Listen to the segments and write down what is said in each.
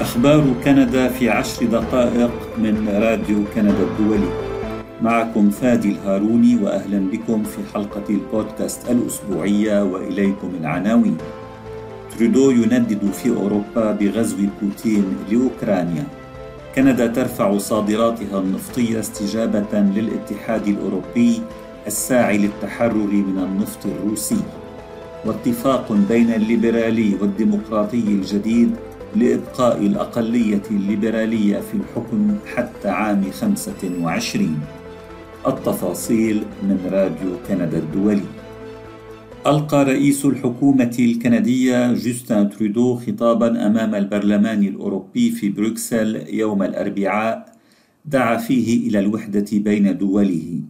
أخبار كندا في عشر دقائق من راديو كندا الدولي. معكم فادي الهاروني وأهلا بكم في حلقة البودكاست الأسبوعية وإليكم العناوين. ترودو يندد في أوروبا بغزو بوتين لأوكرانيا. كندا ترفع صادراتها النفطية استجابة للاتحاد الأوروبي الساعي للتحرر من النفط الروسي. واتفاق بين الليبرالي والديمقراطي الجديد لإبقاء الأقلية الليبرالية في الحكم حتى عام 25 التفاصيل من راديو كندا الدولي. ألقى رئيس الحكومة الكندية جوستن ترودو خطابا أمام البرلمان الأوروبي في بروكسل يوم الأربعاء دعا فيه إلى الوحدة بين دوله.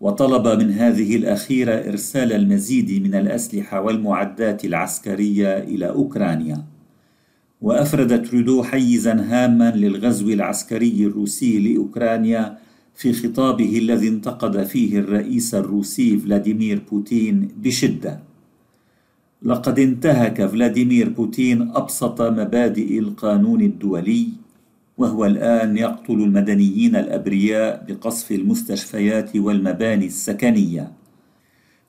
وطلب من هذه الأخيرة إرسال المزيد من الأسلحة والمعدات العسكرية إلى أوكرانيا. وأفرد ترودو حيزا هاما للغزو العسكري الروسي لأوكرانيا في خطابه الذي انتقد فيه الرئيس الروسي فلاديمير بوتين بشدة. لقد انتهك فلاديمير بوتين أبسط مبادئ القانون الدولي وهو الآن يقتل المدنيين الأبرياء بقصف المستشفيات والمباني السكنية.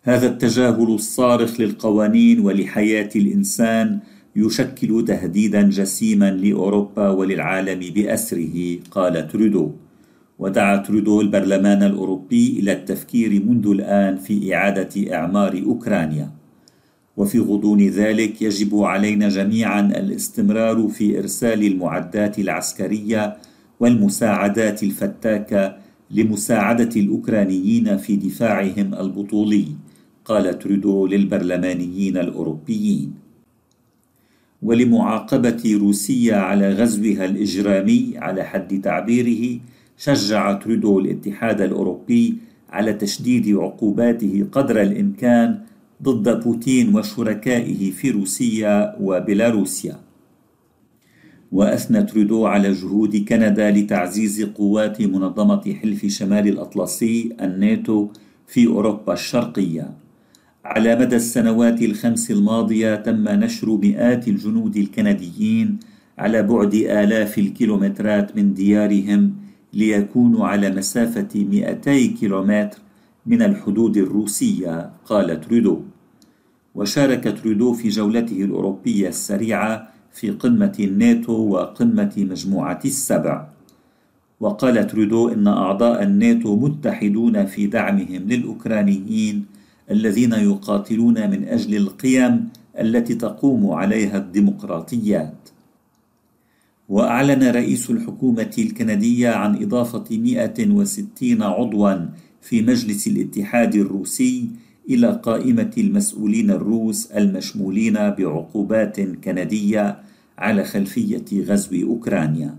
هذا التجاهل الصارخ للقوانين ولحياة الإنسان يشكل تهديدا جسيما لأوروبا وللعالم بأسره قال ترودو. ودعا ترودو البرلمان الأوروبي إلى التفكير منذ الآن في إعادة إعمار أوكرانيا. وفي غضون ذلك يجب علينا جميعا الاستمرار في إرسال المعدات العسكرية والمساعدات الفتاكة لمساعدة الأوكرانيين في دفاعهم البطولي قال ترودو للبرلمانيين الأوروبيين. ولمعاقبة روسيا على غزوها الإجرامي على حد تعبيره شجع ترودو الاتحاد الأوروبي على تشديد عقوباته قدر الإمكان ضد بوتين وشركائه في روسيا وبيلاروسيا. وأثنى ترودو على جهود كندا لتعزيز قوات منظمة حلف شمال الأطلسي الناتو في أوروبا الشرقية. على مدى السنوات الخمس الماضية تم نشر مئات الجنود الكنديين على بعد آلاف الكيلومترات من ديارهم ليكونوا على مسافة 200 كيلومتر من الحدود الروسية قال ترودو وشارك ترودو في جولته الأوروبية السريعة في قمة الناتو وقمة مجموعة السبع. وقال ترودو إن أعضاء الناتو متحدون في دعمهم للأوكرانيين الذين يقاتلون من أجل القيم التي تقوم عليها الديمقراطيات. وأعلن رئيس الحكومة الكندية عن إضافة 160 عضوا في مجلس الاتحاد الروسي إلى قائمة المسؤولين الروس المشمولين بعقوبات كندية على خلفية غزو أوكرانيا.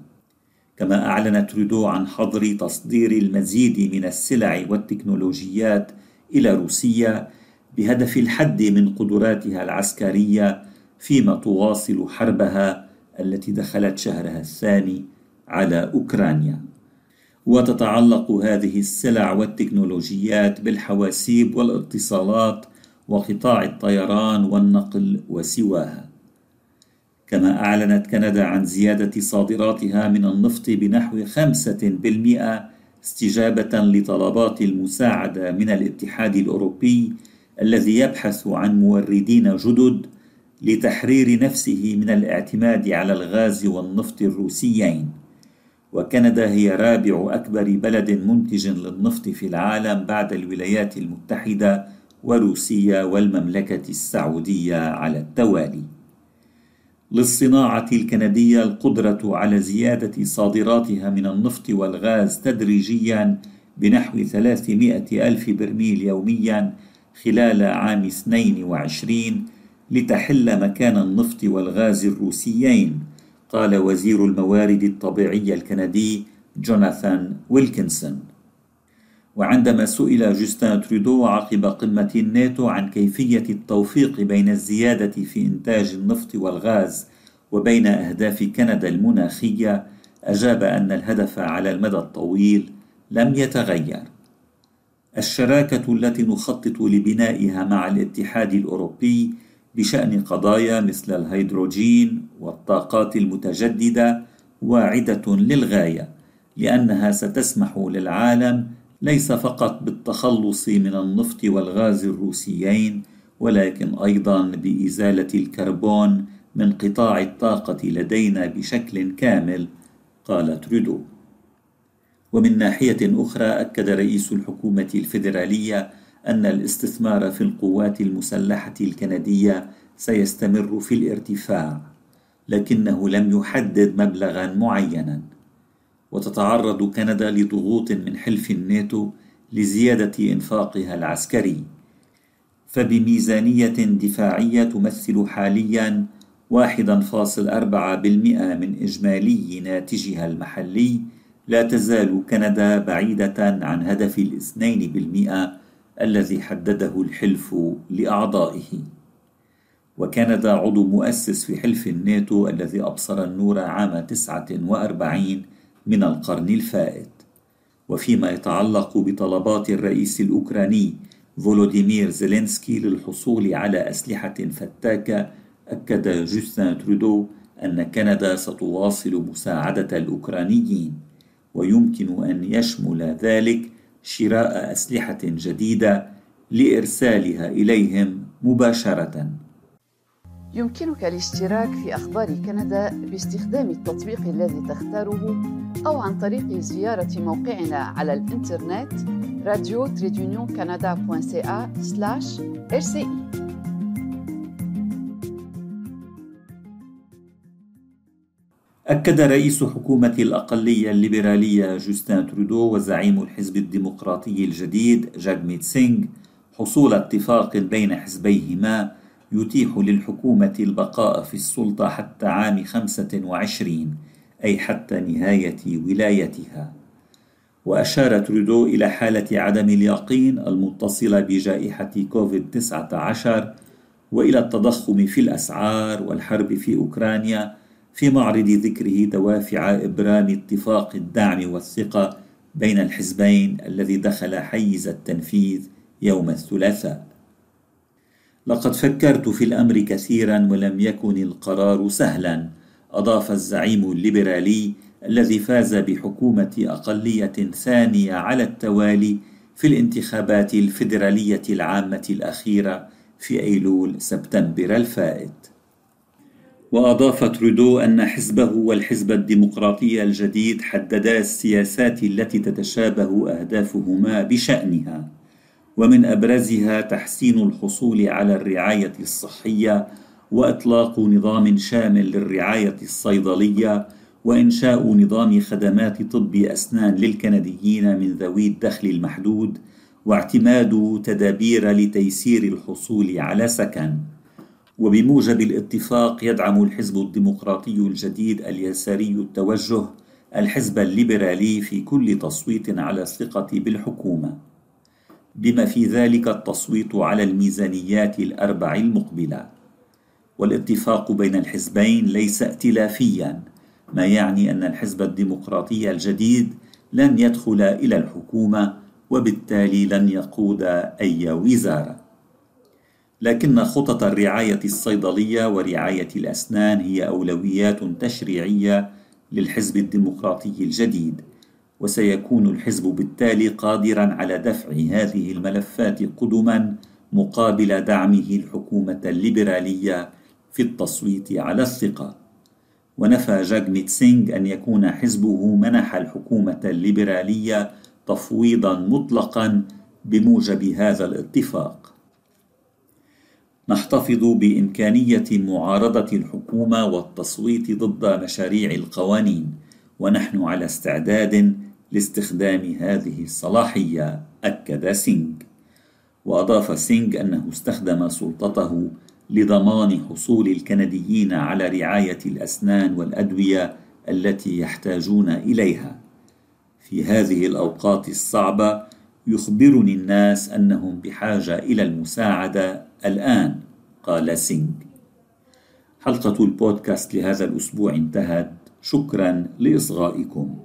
كما أعلن ترودو عن حظر تصدير المزيد من السلع والتكنولوجيات إلى روسيا بهدف الحد من قدراتها العسكرية فيما تواصل حربها التي دخلت شهرها الثاني على أوكرانيا. وتتعلق هذه السلع والتكنولوجيات بالحواسيب والاتصالات وقطاع الطيران والنقل وسواها. كما أعلنت كندا عن زيادة صادراتها من النفط بنحو خمسة بالمئة استجابة لطلبات المساعدة من الاتحاد الأوروبي الذي يبحث عن موردين جدد لتحرير نفسه من الاعتماد على الغاز والنفط الروسيين. وكندا هي رابع أكبر بلد منتج للنفط في العالم بعد الولايات المتحدة وروسيا والمملكة السعودية على التوالي. للصناعة الكندية القدرة على زيادة صادراتها من النفط والغاز تدريجيا بنحو 300 ألف برميل يوميا خلال عام 22 لتحل مكان النفط والغاز الروسيين. قال وزير الموارد الطبيعية الكندي جوناثان ويلكنسون. وعندما سئل جوستان ترودو عقب قمة الناتو عن كيفية التوفيق بين الزيادة في إنتاج النفط والغاز وبين أهداف كندا المناخية أجاب أن الهدف على المدى الطويل لم يتغير. الشراكة التي نخطط لبنائها مع الاتحاد الأوروبي بشأن قضايا مثل الهيدروجين والطاقات المتجددة واعدة للغاية لأنها ستسمح للعالم ليس فقط بالتخلص من النفط والغاز الروسيين ولكن أيضا بإزالة الكربون من قطاع الطاقة لدينا بشكل كامل قال ترودو ومن ناحية أخرى أكد رئيس الحكومة الفيدرالية أن الاستثمار في القوات المسلحة الكندية سيستمر في الارتفاع لكنه لم يحدد مبلغا معينا. وتتعرض كندا لضغوط من حلف الناتو لزيادة إنفاقها العسكري. فبميزانية دفاعية تمثل حاليا 1.4% من إجمالي ناتجها المحلي لا تزال كندا بعيدة عن هدف الاثنين بالمئة الذي حدده الحلف لأعضائه. وكندا عضو مؤسس في حلف الناتو الذي أبصر النور عام 49 من القرن الفائت. وفيما يتعلق بطلبات الرئيس الأوكراني فولوديمير زيلينسكي للحصول على أسلحة فتاكة أكد جوستن ترودو أن كندا ستواصل مساعدة الأوكرانيين ويمكن أن يشمل ذلك شراء أسلحة جديدة لإرسالها إليهم مباشرة. يمكنك الاشتراك في أخبار كندا باستخدام التطبيق الذي تختاره أو عن طريق زيارة موقعنا على الإنترنت radio أكد رئيس حكومة الأقلية الليبرالية جوستين ترودو وزعيم الحزب الديمقراطي الجديد جاغميت سينغ حصول اتفاق بين حزبيهما يتيح للحكومة البقاء في السلطة حتى عام 25 أي حتى نهاية ولايتها. وأشار ترودو إلى حالة عدم اليقين المتصلة بجائحة كوفيد 19 وإلى التضخم في الأسعار والحرب في أوكرانيا في معرض ذكره دوافع إبرام اتفاق الدعم والثقة بين الحزبين الذي دخل حيز التنفيذ يوم الثلاثاء. لقد فكرت في الأمر كثيرا ولم يكن القرار سهلا، أضاف الزعيم الليبرالي الذي فاز بحكومة أقلية ثانية على التوالي في الانتخابات الفيدرالية العامة الأخيرة في أيلول سبتمبر الفائت. وأضاف ترودو أن حزبه والحزب الديمقراطي الجديد حددا السياسات التي تتشابه أهدافهما بشأنها ومن أبرزها تحسين الحصول على الرعاية الصحية وإطلاق نظام شامل للرعاية الصيدلية وإنشاء نظام خدمات طب أسنان للكنديين من ذوي الدخل المحدود واعتماد تدابير لتيسير الحصول على سكن. وبموجب الاتفاق يدعم الحزب الديمقراطي الجديد اليساري التوجه الحزب الليبرالي في كل تصويت على الثقة بالحكومة. بما في ذلك التصويت على الميزانيات الأربع المقبلة. والاتفاق بين الحزبين ليس ائتلافيا ما يعني أن الحزب الديمقراطي الجديد لن يدخل إلى الحكومة وبالتالي لن يقود أي وزارة. لكن خطط الرعاية الصيدلية ورعاية الأسنان هي أولويات تشريعية للحزب الديمقراطي الجديد وسيكون الحزب بالتالي قادرا على دفع هذه الملفات قدما مقابل دعمه الحكومة الليبرالية في التصويت على الثقة. ونفى جاغميت سينغ أن يكون حزبه منح الحكومة الليبرالية تفويضا مطلقا بموجب هذا الاتفاق. نحتفظ بإمكانية معارضة الحكومة والتصويت ضد مشاريع القوانين ونحن على استعداد لاستخدام هذه الصلاحية أكد سينغ. وأضاف سينغ أنه استخدم سلطته لضمان حصول الكنديين على رعاية الأسنان والأدوية التي يحتاجون إليها. في هذه الأوقات الصعبة يخبرني الناس أنهم بحاجة إلى المساعدة الآن قال سينغ. حلقة البودكاست لهذا الأسبوع انتهت. شكرا لإصغائكم.